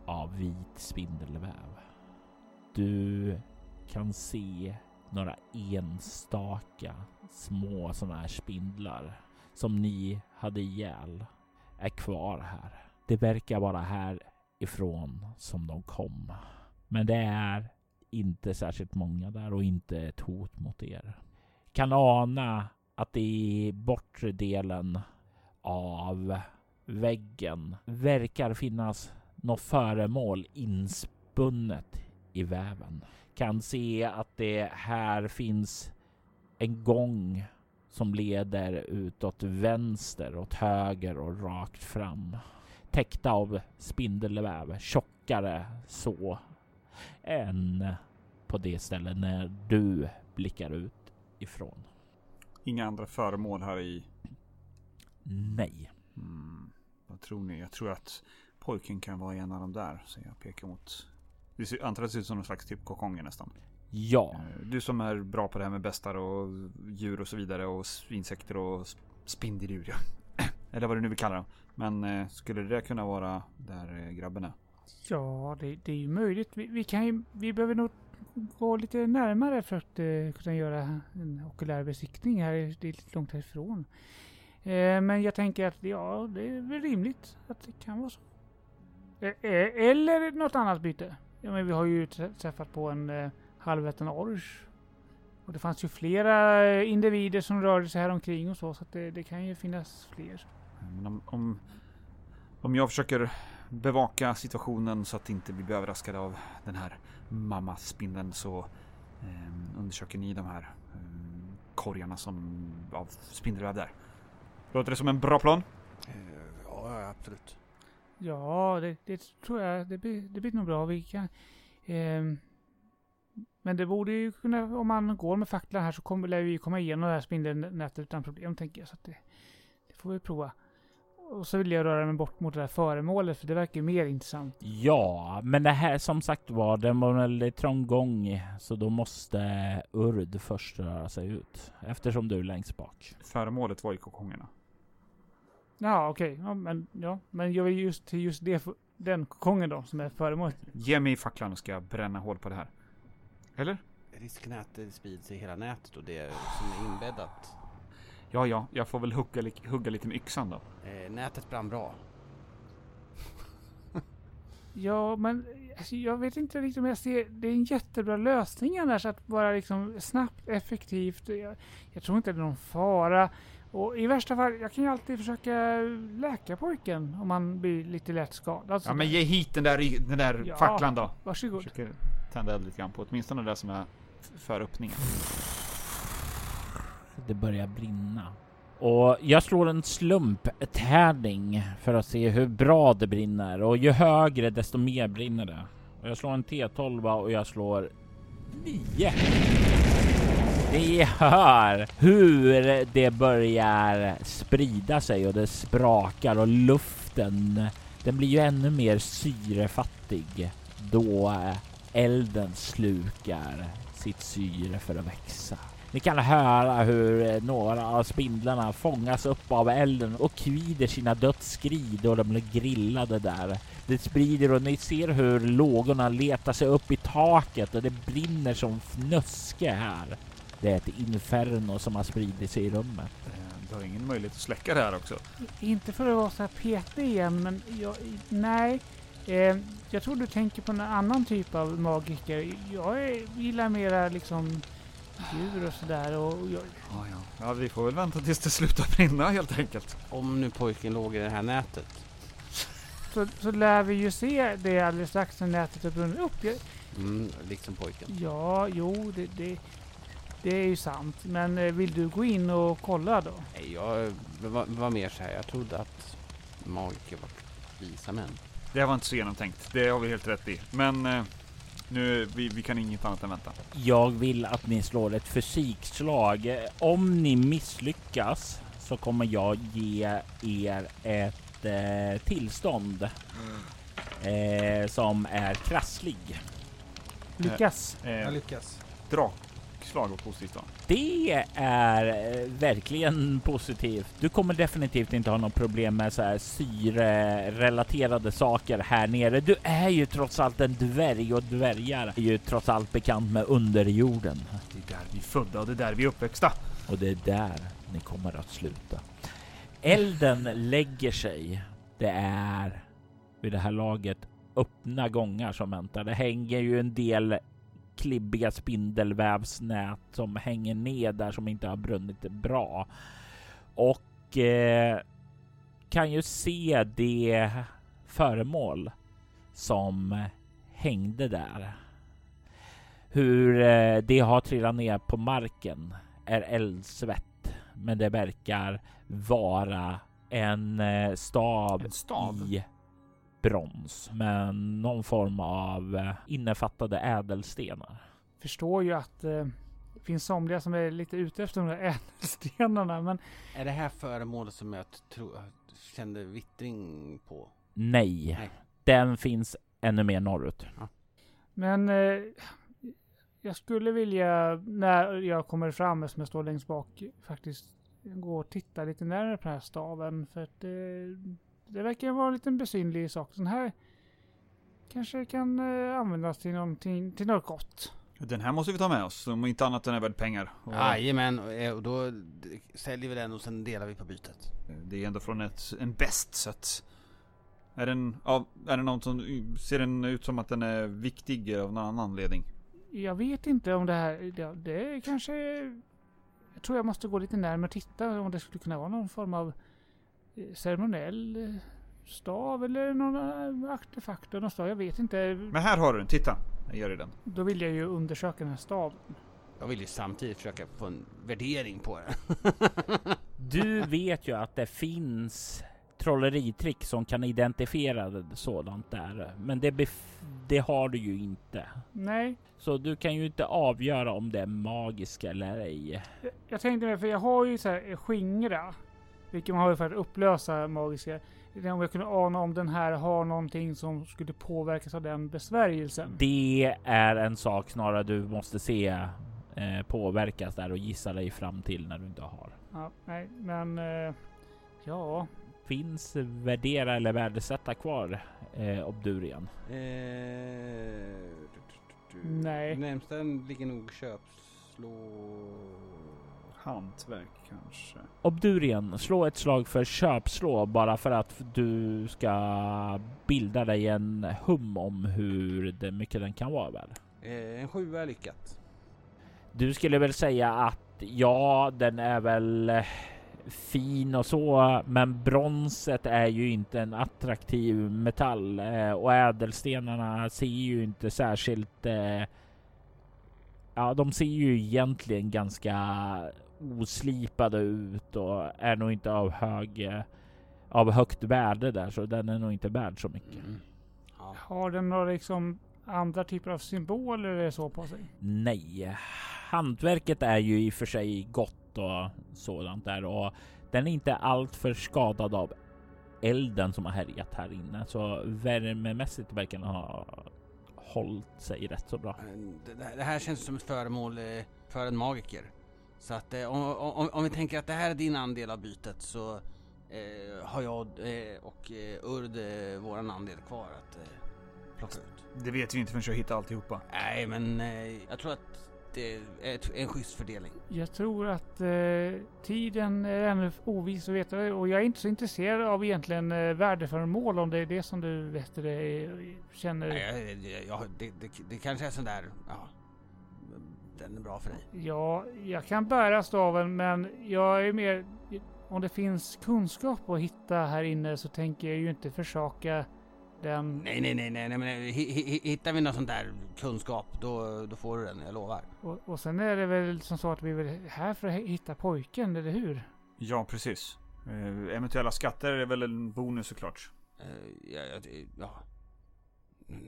av vit spindelväv. Du kan se några enstaka små sådana här spindlar som ni hade ihjäl är kvar här. Det verkar vara härifrån som de kom. Men det är inte särskilt många där och inte ett hot mot er. Kan ana att det i bortre delen av väggen verkar finnas något föremål inspunnet i väven. Kan se att det här finns en gång som leder utåt vänster, åt höger och rakt fram. Täckta av spindelväv, tjockare så än på det stället när du blickar ut ifrån. Inga andra föremål här i... Nej. Hmm, vad tror ni? Jag tror att pojken kan vara en av dem där. Så jag pekar mot... Det ser, antar att det ser ut som någon slags typ kokonger nästan. Ja, Eh, Du som är bra på det här med bestar och djur och så vidare och insekter och spindeldjur ja. Eller vad du nu vill kalla dem. Men eh, skulle det kunna vara där eh, grabben är? Ja, det, det är ju möjligt. Vi, vi, kan ju, vi behöver nog gå lite närmare för att eh, kunna göra en okulär besiktning här. Det är lite långt härifrån. Eh, men jag tänker att ja, det är väl rimligt att det kan vara så. Eh, eh, eller något annat byte. Ja, men vi har ju träffat på en eh, halvätten orch. Och det fanns ju flera eh, individer som rörde sig här omkring och så. Så att det, det kan ju finnas fler. Men om, om, om jag försöker bevaka situationen så att inte vi blir överraskade av den här mammaspindeln så eh, undersöker ni de här eh, korgarna som av spindelväv där. Låter det som en bra plan? Eh, ja, absolut. Ja, det, det tror jag. Det blir, det blir nog bra. Vi kan, ehm, men det borde ju kunna, om man går med facklan här så kommer, lär vi komma igenom det här spindelnätet utan problem tänker jag. Så att det, det får vi prova. Och så vill jag röra mig bort mot det här föremålet för det verkar ju mer intressant. ja, men det här som sagt var, den var väldigt trång gång så då måste Urd först röra sig ut eftersom du är längst bak. Föremålet var ju kokongerna. Ja, okej. Ja, men, ja, men jag vill just till just det den kokongen då som är föremålet. Ge mig facklan och ska jag bränna hål på det här. Eller? Risken är att det sprids i hela nätet och det som är inbäddat. Ja, ja, jag får väl hugga, hugga lite med yxan då. Eh, nätet brann bra. Ja, men alltså, jag vet inte riktigt om jag ser... Det är en jättebra lösning annars att bara liksom snabbt, effektivt. Jag, jag tror inte det är någon fara. Och i värsta fall, jag kan ju alltid försöka läka pojken om han blir lite lätt skadad. Ja, men ge hit den där, den där Ja. facklan då. Varsågod. Försöker tända eld lite grann på åtminstone det som är för öppningen. Det börjar brinna. Och jag slår en slumptärning för att se hur bra det brinner och ju högre desto mer brinner det. Och jag slår en T12 och jag slår 9. Ni hör hur det börjar sprida sig och det sprakar och luften den blir ju ännu mer syrefattig då elden slukar sitt syre för att växa. Ni kan höra hur några av spindlarna fångas upp av elden och kvider sina dödsskri då de blir grillade där. Det sprider och ni ser hur lågorna letar sig upp i taket och det brinner som fnöske här. Det är ett inferno som har spridit sig i rummet. Eh, Du har ingen möjlighet att släcka det här också. Inte för att vara så här petig igen, men jag, nej. Eh, jag tror du tänker på en annan typ av magiker. Jag är, gillar mera liksom djur och sådär. Och jag, Ja, ja. ja, vi får väl vänta tills det slutar brinna helt enkelt. Om nu pojken låg i det här nätet. så, så lär vi ju se det alldeles strax när nätet har brunnit upp. Jag, Mm, liksom pojken. ja, jo, det, det, det är ju sant. Men eh, vill du gå in och kolla då? Nej, jag var, var mer så här. Jag trodde att magiker var visa män. Det här var inte så genomtänkt. Det har vi helt rätt i. Men eh, nu, vi, vi kan inget annat än vänta. Jag vill att ni slår ett fysikslag. Om ni misslyckas så kommer jag ge er ett eh, tillstånd eh, som är krasslig. Lyckas. Eh, Jag lyckas. Drakslag var positivt va? Det är eh, verkligen positivt. Du kommer definitivt inte ha något problem med så här syrerelaterade saker här nere. Du är ju trots allt en dvärg och dvärgar är ju trots allt bekant med underjorden. Det är där vi är födda och det är där vi är uppväxta. Och det är där ni kommer att sluta. Elden lägger sig. Det är vid det här laget öppna gångar som väntar. Det hänger ju en del klibbiga spindelvävsnät som hänger ner där som inte har brunnit bra. Och eh, kan ju se det föremål som hängde där. Hur eh, det har trillat ner på marken är eldsvett, men det verkar vara en eh, stav, En stav? i brons med någon form av eh, innefattade ädelstenar. Förstår ju att eh, det finns somliga som är lite ute efter de där ädelstenarna. Men Är det här föremålet som jag tro, kände vittring på? Nej, Nej. den finns ännu mer norrut. Men eh, jag skulle vilja, när jag kommer fram, eftersom jag står längst bak, faktiskt gå och titta lite närmare på den här staven. För att det, det verkar vara en liten besynlig sak. Den här kanske kan eh, användas till någonting, till något gott. Den här måste vi ta med oss, om inte annat den är värd pengar. Jajamän, och eh, och då säljer vi den och sen delar vi på bytet. det är ändå från ett, en bäst så att... Är den, ja, är den någon som, ser den ut som att den är viktig av någon annan anledning? Jag vet inte om det här, det, det kanske... Jag tror jag måste gå lite närmare och titta om det skulle kunna vara någon form av eh, ceremoniell eh, stav eller någon eh, artefakt av slag. Jag vet inte. Men här har du den, titta! Jag gör den. Då vill jag ju undersöka den här staven. Jag vill ju samtidigt försöka få en värdering på den. Du vet ju att det finns trolleritrick som kan identifiera sådant där, men det, det har du ju inte. Nej, Så du kan ju inte avgöra om det är magiska eller ej. jag- jag tänkte mig, för jag har ju så här eh, skingra. Vilket man har för att upplösa magiska. Om jag kunde ana om den här har någonting som skulle påverkas av den besvärjelsen. Det är en sak snarare du måste se eh, påverkas där och gissa dig fram till när du inte har. Ja, nej, men... Eh, ja, finns värdera eller värdesätta kvar eh, Obdurian? Eh, du- du- du- Nej. Närmsta ligger nog köpslå... Hantverk kanske. Obdurian, slå ett slag för köpslå bara för att du ska bilda dig en hum om hur det, mycket den kan vara väl? Eh, en sjua är lyckat. Du skulle väl säga att ja, den är väl fin och så, men bronset är ju inte en attraktiv metall eh, och ädelstenarna ser ju inte särskilt. Eh, ja, de ser ju egentligen ganska oslipade ut och är nog inte av hög av högt värde där, så den är nog inte värd så mycket. Mm. Ja. Har den några liksom andra typer av symboler eller så på sig? Nej, hantverket är ju i och för sig gott och sådant där och den är inte alltför skadad av elden som har härjat här inne. Så värmemässigt verkar den ha hållit sig rätt så bra. Det, det här känns som ett föremål eh, för en magiker. Så att eh, om, om, om vi tänker att det här är din andel av bytet så eh, har jag eh, och eh, Urd eh, våran andel kvar att eh, plocka ut. Det vet vi inte förrän jag hittar alltihopa. Nej men eh, jag tror att det är ett, en schysst fördelning. Jag tror att eh, tiden är ännu oviss att veta och jag är inte så intresserad av egentligen eh, värdeföremål om det är det som du vet det, känner. Nej, jag, jag, jag, det, det, det kanske är sån där, ja, den är bra för dig. Ja, jag kan bära staven men jag är mer... Om det finns kunskap att hitta här inne så tänker jag ju inte försaka den. Nej, nej, nej, nej, nej men hi- hi- hittar vi någon sån där kunskap då, då får du den, jag lovar. Och, och sen är det väl som så att vi är väl här för att hitta pojken, eller hur? Ja, precis. Eh, eventuella skatter är väl en bonus såklart. Eh, ja, ja, ja. Mm.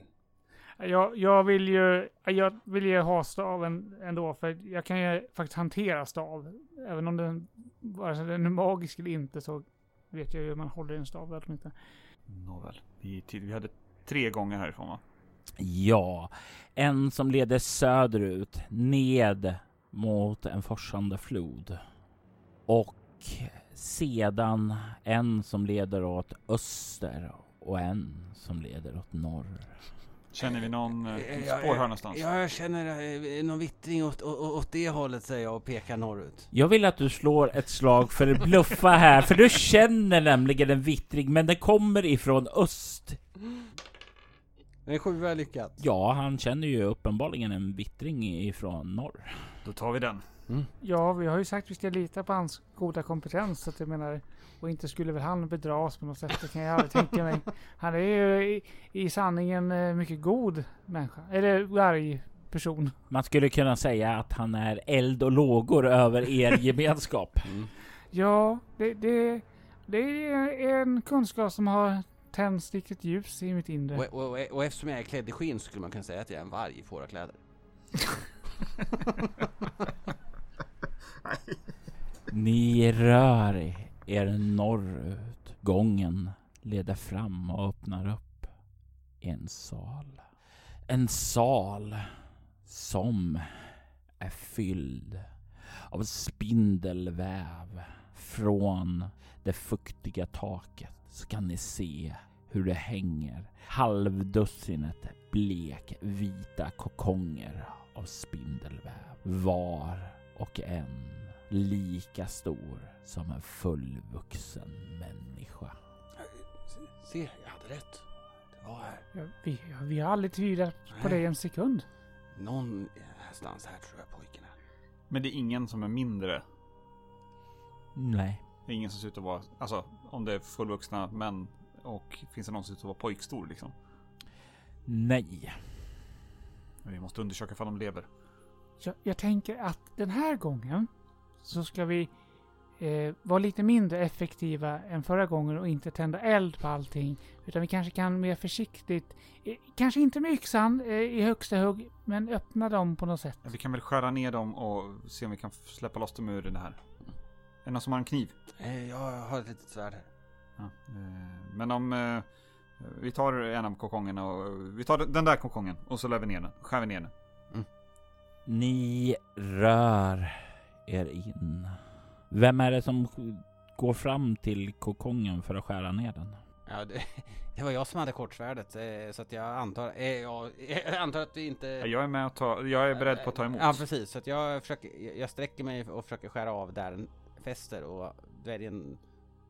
Jag, jag vill ju jag vill ju ha staven ändå för jag kan ju faktiskt hantera stav. Även om den, vare sig den är magisk eller inte så vet jag ju hur man håller en stav. eller inte. Nåväl. Vi, vi hade tre gånger härifrån va? Ja, en som leder söderut ned mot en forsande flod. Och sedan en som leder åt öster och en som leder åt norr. Känner vi någon eh, Eh, spår här någonstans? Ja, jag känner eh, någon vittring åt, åt, åt det hållet säger jag och pekar norrut. Jag vill att du slår ett slag för att bluffa här, för du känner nämligen en vittring, men den kommer ifrån öst. En sjua lyckat. Ja, han känner ju uppenbarligen en vittring ifrån norr. Då tar vi den. Ja, vi har ju sagt att vi ska lita på hans goda kompetens. Så att jag menar, och inte skulle väl han bedra oss på något sätt. Det kan jag aldrig tänka mig. Han är ju i, i sanning en eh, mycket god människa. Eller varg person. Man skulle kunna säga att han är eld och lågor över er gemenskap. Mm. Ja, det, det, det är en kunskap som har tänts riktigt ljus i mitt inre. Och, och, och, och eftersom jag är klädd i skinn så skulle man kunna säga att jag är en varg i fårakläder. Ni rör er norrut. Gången leder fram och öppnar upp en sal. En sal som är fylld av spindelväv. Från det fuktiga taket så kan ni se hur det hänger halvdussinet blekvita kokonger av spindelväv. Var och en lika stor som en fullvuxen människa. Se, jag hade rätt. Det var här. Ja, vi, vi har aldrig tvivlat på Nej. det en sekund. Någonstans här tror jag pojken är. Men det är ingen som är mindre. Nej. Det är ingen som ser ut att vara, alltså om det är fullvuxna män och finns det någon som ser ut att vara pojkstor liksom. Nej. Men Vi måste undersöka ifall de lever. Jag, jag tänker att den här gången så ska vi eh, vara lite mindre effektiva än förra gången och inte tända eld på allting. Utan vi kanske kan mer försiktigt, eh, kanske inte med yxan eh, i högsta hugg, men öppna dem på något sätt. Vi kan väl skära ner dem och se om vi kan släppa loss dem ur det här. Är det någon som har en kniv? Eh, Jag har ett litet svärd här. Ja. eh, Men om eh, vi tar en av kokongerna och vi tar den där kokongen och så lär vi ner den. Skär vi ner den. Ni rör er in. Vem är det som går fram till kokongen för att skära ner den. Ja, det, det var jag som hade kortsvärdet eh, så att jag antar, eh, ja, jag antar att vi inte... Ja, Jag är med och ta, jag är beredd på att ta emot. Ja precis, så att jag försöker, jag- jag sträcker mig och försöker skära av där den fäster och dvärgen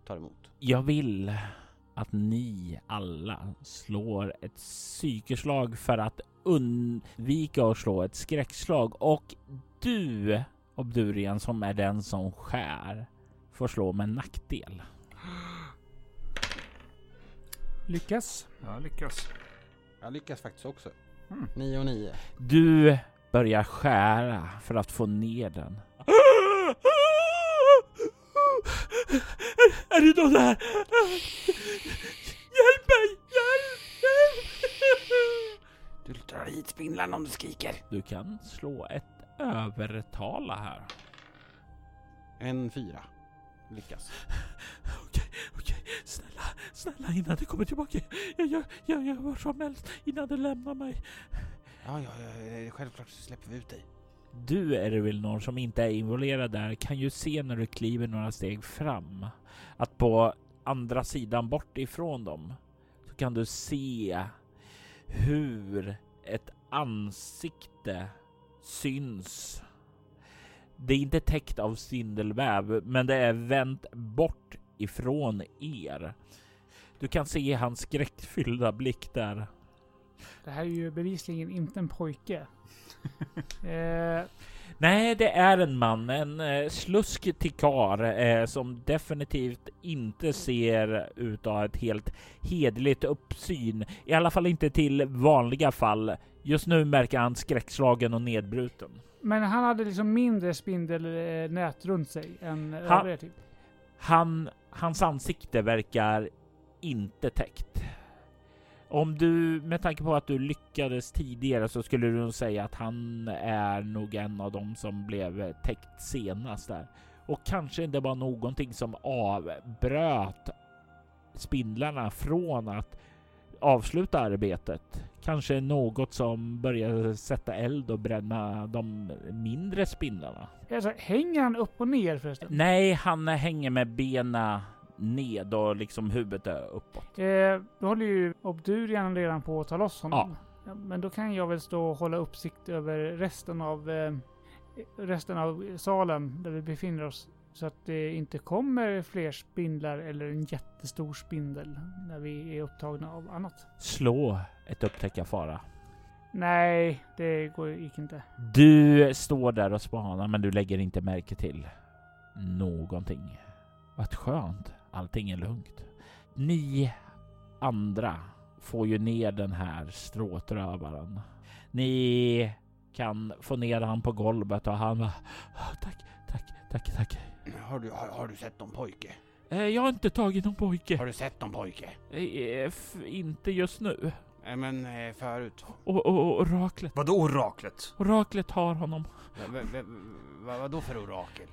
tar emot. Jag vill att ni alla slår ett psykeslag för att undvika att slå ett skräckslag och du, Obdurian, som är den som skär, får slå med nackdel. Lyckas. Jag lyckas. Jag lyckas faktiskt också. Mm. 9 och 9. Du börjar skära för att få ner den. Är, är du någon där? Hjälp mig! Hjälp! Du drar hit spindlarna om du skriker. Du kan slå ett övertala här. En fyra. Lyckas. Okej, okej. Snälla, snälla innan du kommer tillbaka. Jag gör, jag gör vad som helst innan du lämnar mig. Ja, ja, ja, självklart så släpper vi ut dig. Du Erwilnor som inte är involverad där kan ju se när du kliver några steg fram att på andra sidan bort ifrån dem så kan du se hur ett ansikte syns. Det är inte täckt av sindelväv, men det är vänt bort ifrån er. Du kan se hans skräckfyllda blick där. Det här är ju bevisligen inte en pojke. eh, Nej, det är en man, en eh, slusk till kar eh, som definitivt inte ser ut att ha ett helt hederligt uppsyn. I alla fall inte till vanliga fall. Just nu märker han skräckslagen och nedbruten. men han hade liksom mindre spindelnät runt sig än övriga typ. Han, hans ansikte verkar inte täckt. Om du, med tanke på att du lyckades tidigare så skulle du nog säga att han är nog en av dem som blev täckt senast där. Och kanske det var någonting som avbröt spindlarna från att avsluta arbetet. Kanske något som började sätta eld och bränna de mindre spindlarna. Alltså, hänger han upp och ner förresten? Nej, han hänger med benen ned och liksom huvudet är uppåt. Eh, då håller ju Obdurian redan på att ta loss honom. Ja, men då kan jag väl stå och hålla uppsikt över resten av, eh, resten av salen där vi befinner oss. Så att det inte kommer fler spindlar eller en jättestor spindel när vi är upptagna av annat. Slå ett upptäcka fara. Nej, det går, gick inte. Du står där och spanar men du lägger inte märke till någonting. Vad skönt. Allting är lugnt. Ni andra får ju ner den här stråtrövaren. Ni kan få ner han på golvet och han bara "Ah, tack, tack, tack, tack. Har du, har, har du sett någon pojke? Eh, Jag har inte tagit någon pojke. Har du sett någon pojke? Eh, f- Inte just nu. Nej men eh, förut. Och, och, och oraklet. Vadå oraklet? Oraklet har honom. V- v- v- vad vadå för orakel?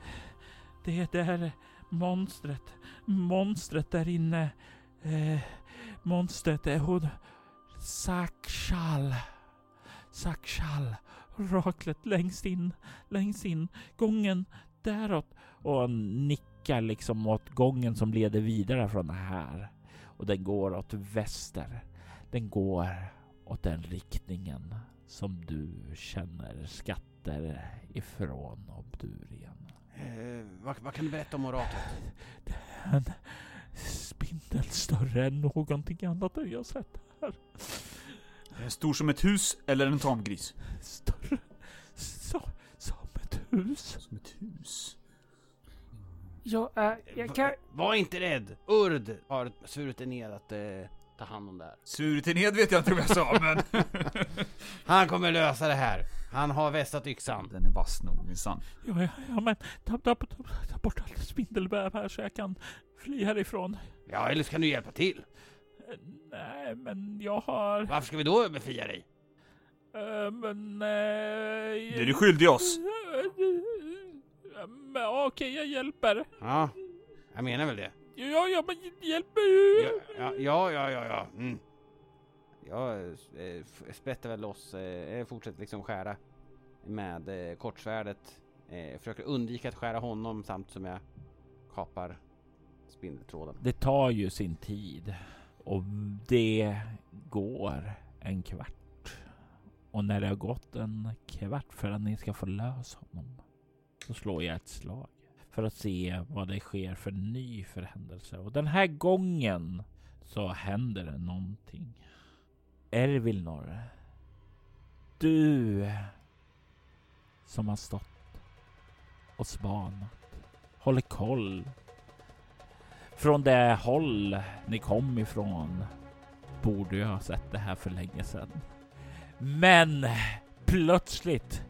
Det är där monstret. Monstret där inne. Eh, monstret är hon. Sakshal. Sakshal. Oraklet längst in. Längst in. Gången däråt. Och nickar liksom åt gången som leder vidare från det här. Och den går åt väster. Den går åt den riktningen som du känner skatter ifrån Obdurien. Eh, vad, vad kan du berätta om oraklet? En spindel större än någonting annat jag sett här. Är den stor som ett hus eller en tamgris? Större så, som ett hus. Som ett hus? Jag, äh, jag kan... Va- Var inte rädd! Urd har svurit er ner att eh, ta hand om det här. Suret i ned vet jag inte om jag sa, men... Han kommer lösa det här. Han har vässat yxan. Den är vass nog minsann. Ja, ja, ja men ta, ta, ta, ta bort all spindelväv här så jag kan fly härifrån. Ja, eller så kan du hjälpa till. Eh, Nej, men jag har... Varför ska vi då befria dig? eh, men... Det Eh, är du skyldig oss. Okej, jag hjälper. Ja, jag menar väl det. Ja, ja, men hjälp mig. Ja, ja, ja, ja, ja. Mm. Jag eh, sprätter väl loss, eh, fortsätter liksom skära med eh, kortsvärdet. Eh, försöker undvika att skära honom samt som jag kapar spindeltråden. Det tar ju sin tid och det går en kvart. Och när det har gått en kvart för att ni ska få lös honom Liksom så slår jag ett slag för att se vad det sker för ny förhändelse. Och den här gången så händer det någonting. Ervilnor, du som har stått och spanat, håller koll från det håll ni kom ifrån borde ju ha sett det här för länge sedan. Men plötsligt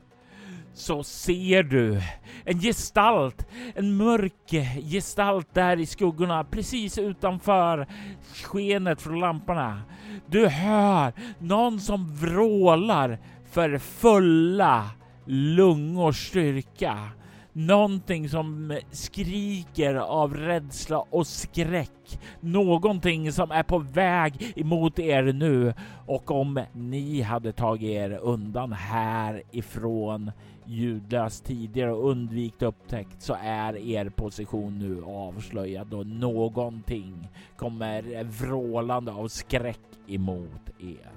så ser du en gestalt, en mörk gestalt där i skuggorna precis utanför skenet från lamporna. Du hör någon som vrålar för fulla lungors styrka. Någonting som skriker av rädsla och skräck. Någonting som är på väg emot er nu. Och om ni hade tagit er undan härifrån ljudlöst tidigare och undvikit upptäckt så är er position nu avslöjad och någonting kommer vrålande av skräck emot er.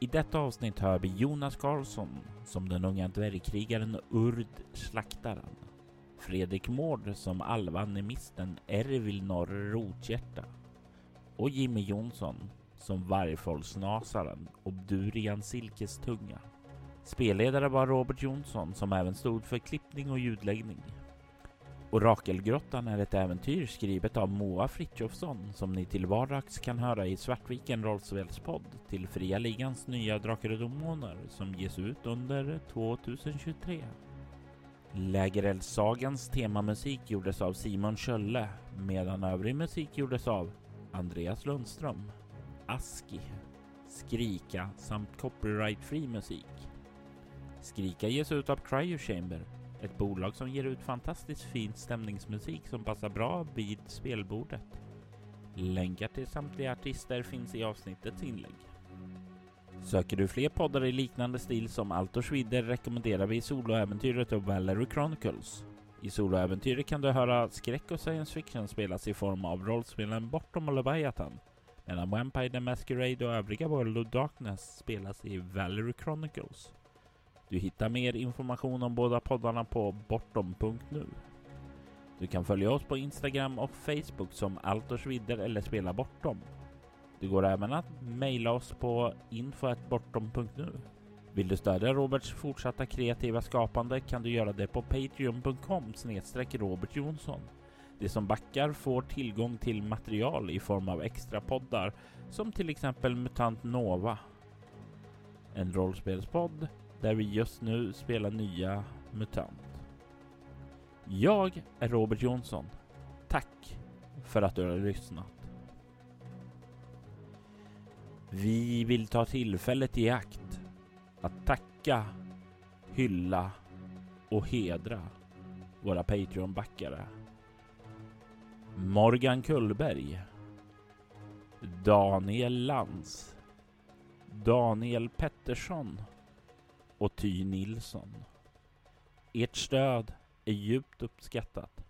I detta avsnitt hör vi Jonas Karlsson som den unga dvärgkrigaren Urd Slaktaren. Fredrik Mård som alvanimisten Ervil Norre Rothjärta och Jimmy Jonsson som Vargfolksnasaren och Durian Silkestunga. Spelledare var Robert Jonsson som även stod för klippning och ljudläggning. Orakelgrottan är ett äventyr skrivet av Moa Fritjofsson som ni till vardags kan höra i Svartviken rollspelspodd till Fria Ligans nya Drakar och Demoner som ges ut under 2023. Lägereldssagans temamusik gjordes av Simon Kölle medan övrig musik gjordes av Andreas Lundström, Aski, Skrika samt copyright-fri musik. Skrika ges ut av Cryo Chamber ett bolag som ger ut fantastiskt fin stämningsmusik som passar bra vid spelbordet. Länkar till samtliga artister finns i avsnittets inlägg. Söker du fler poddar i liknande stil som Altor Schwider rekommenderar vi soloäventyret och Valery Chronicles. I soloäventyret kan du höra skräck och science fiction spelas i form av rollspelen Bortom och Leviathan, medan Vampire the Masquerade och övriga World of Darkness spelas i Valery Chronicles. Du hittar mer information om båda poddarna på bortom.nu. Du kan följa oss på Instagram och Facebook som Altorsvidder eller Spela Bortom. Det går även att mejla oss på info.bortom.nu. Vill du stödja Roberts fortsatta kreativa skapande kan du göra det på patreon.com snedstreck Robert Jonsson. De som backar får tillgång till material i form av extra poddar som till exempel Mutant Nova. En rollspelspodd där vi just nu spelar nya MUTANT. Jag är Robert Jonsson. Tack för att du har lyssnat. Vi vill ta tillfället i akt att tacka, hylla och hedra våra Patreon-backare. Morgan Kullberg Daniel Lantz Daniel Pettersson och Ty Nilsson. Ert stöd är djupt uppskattat.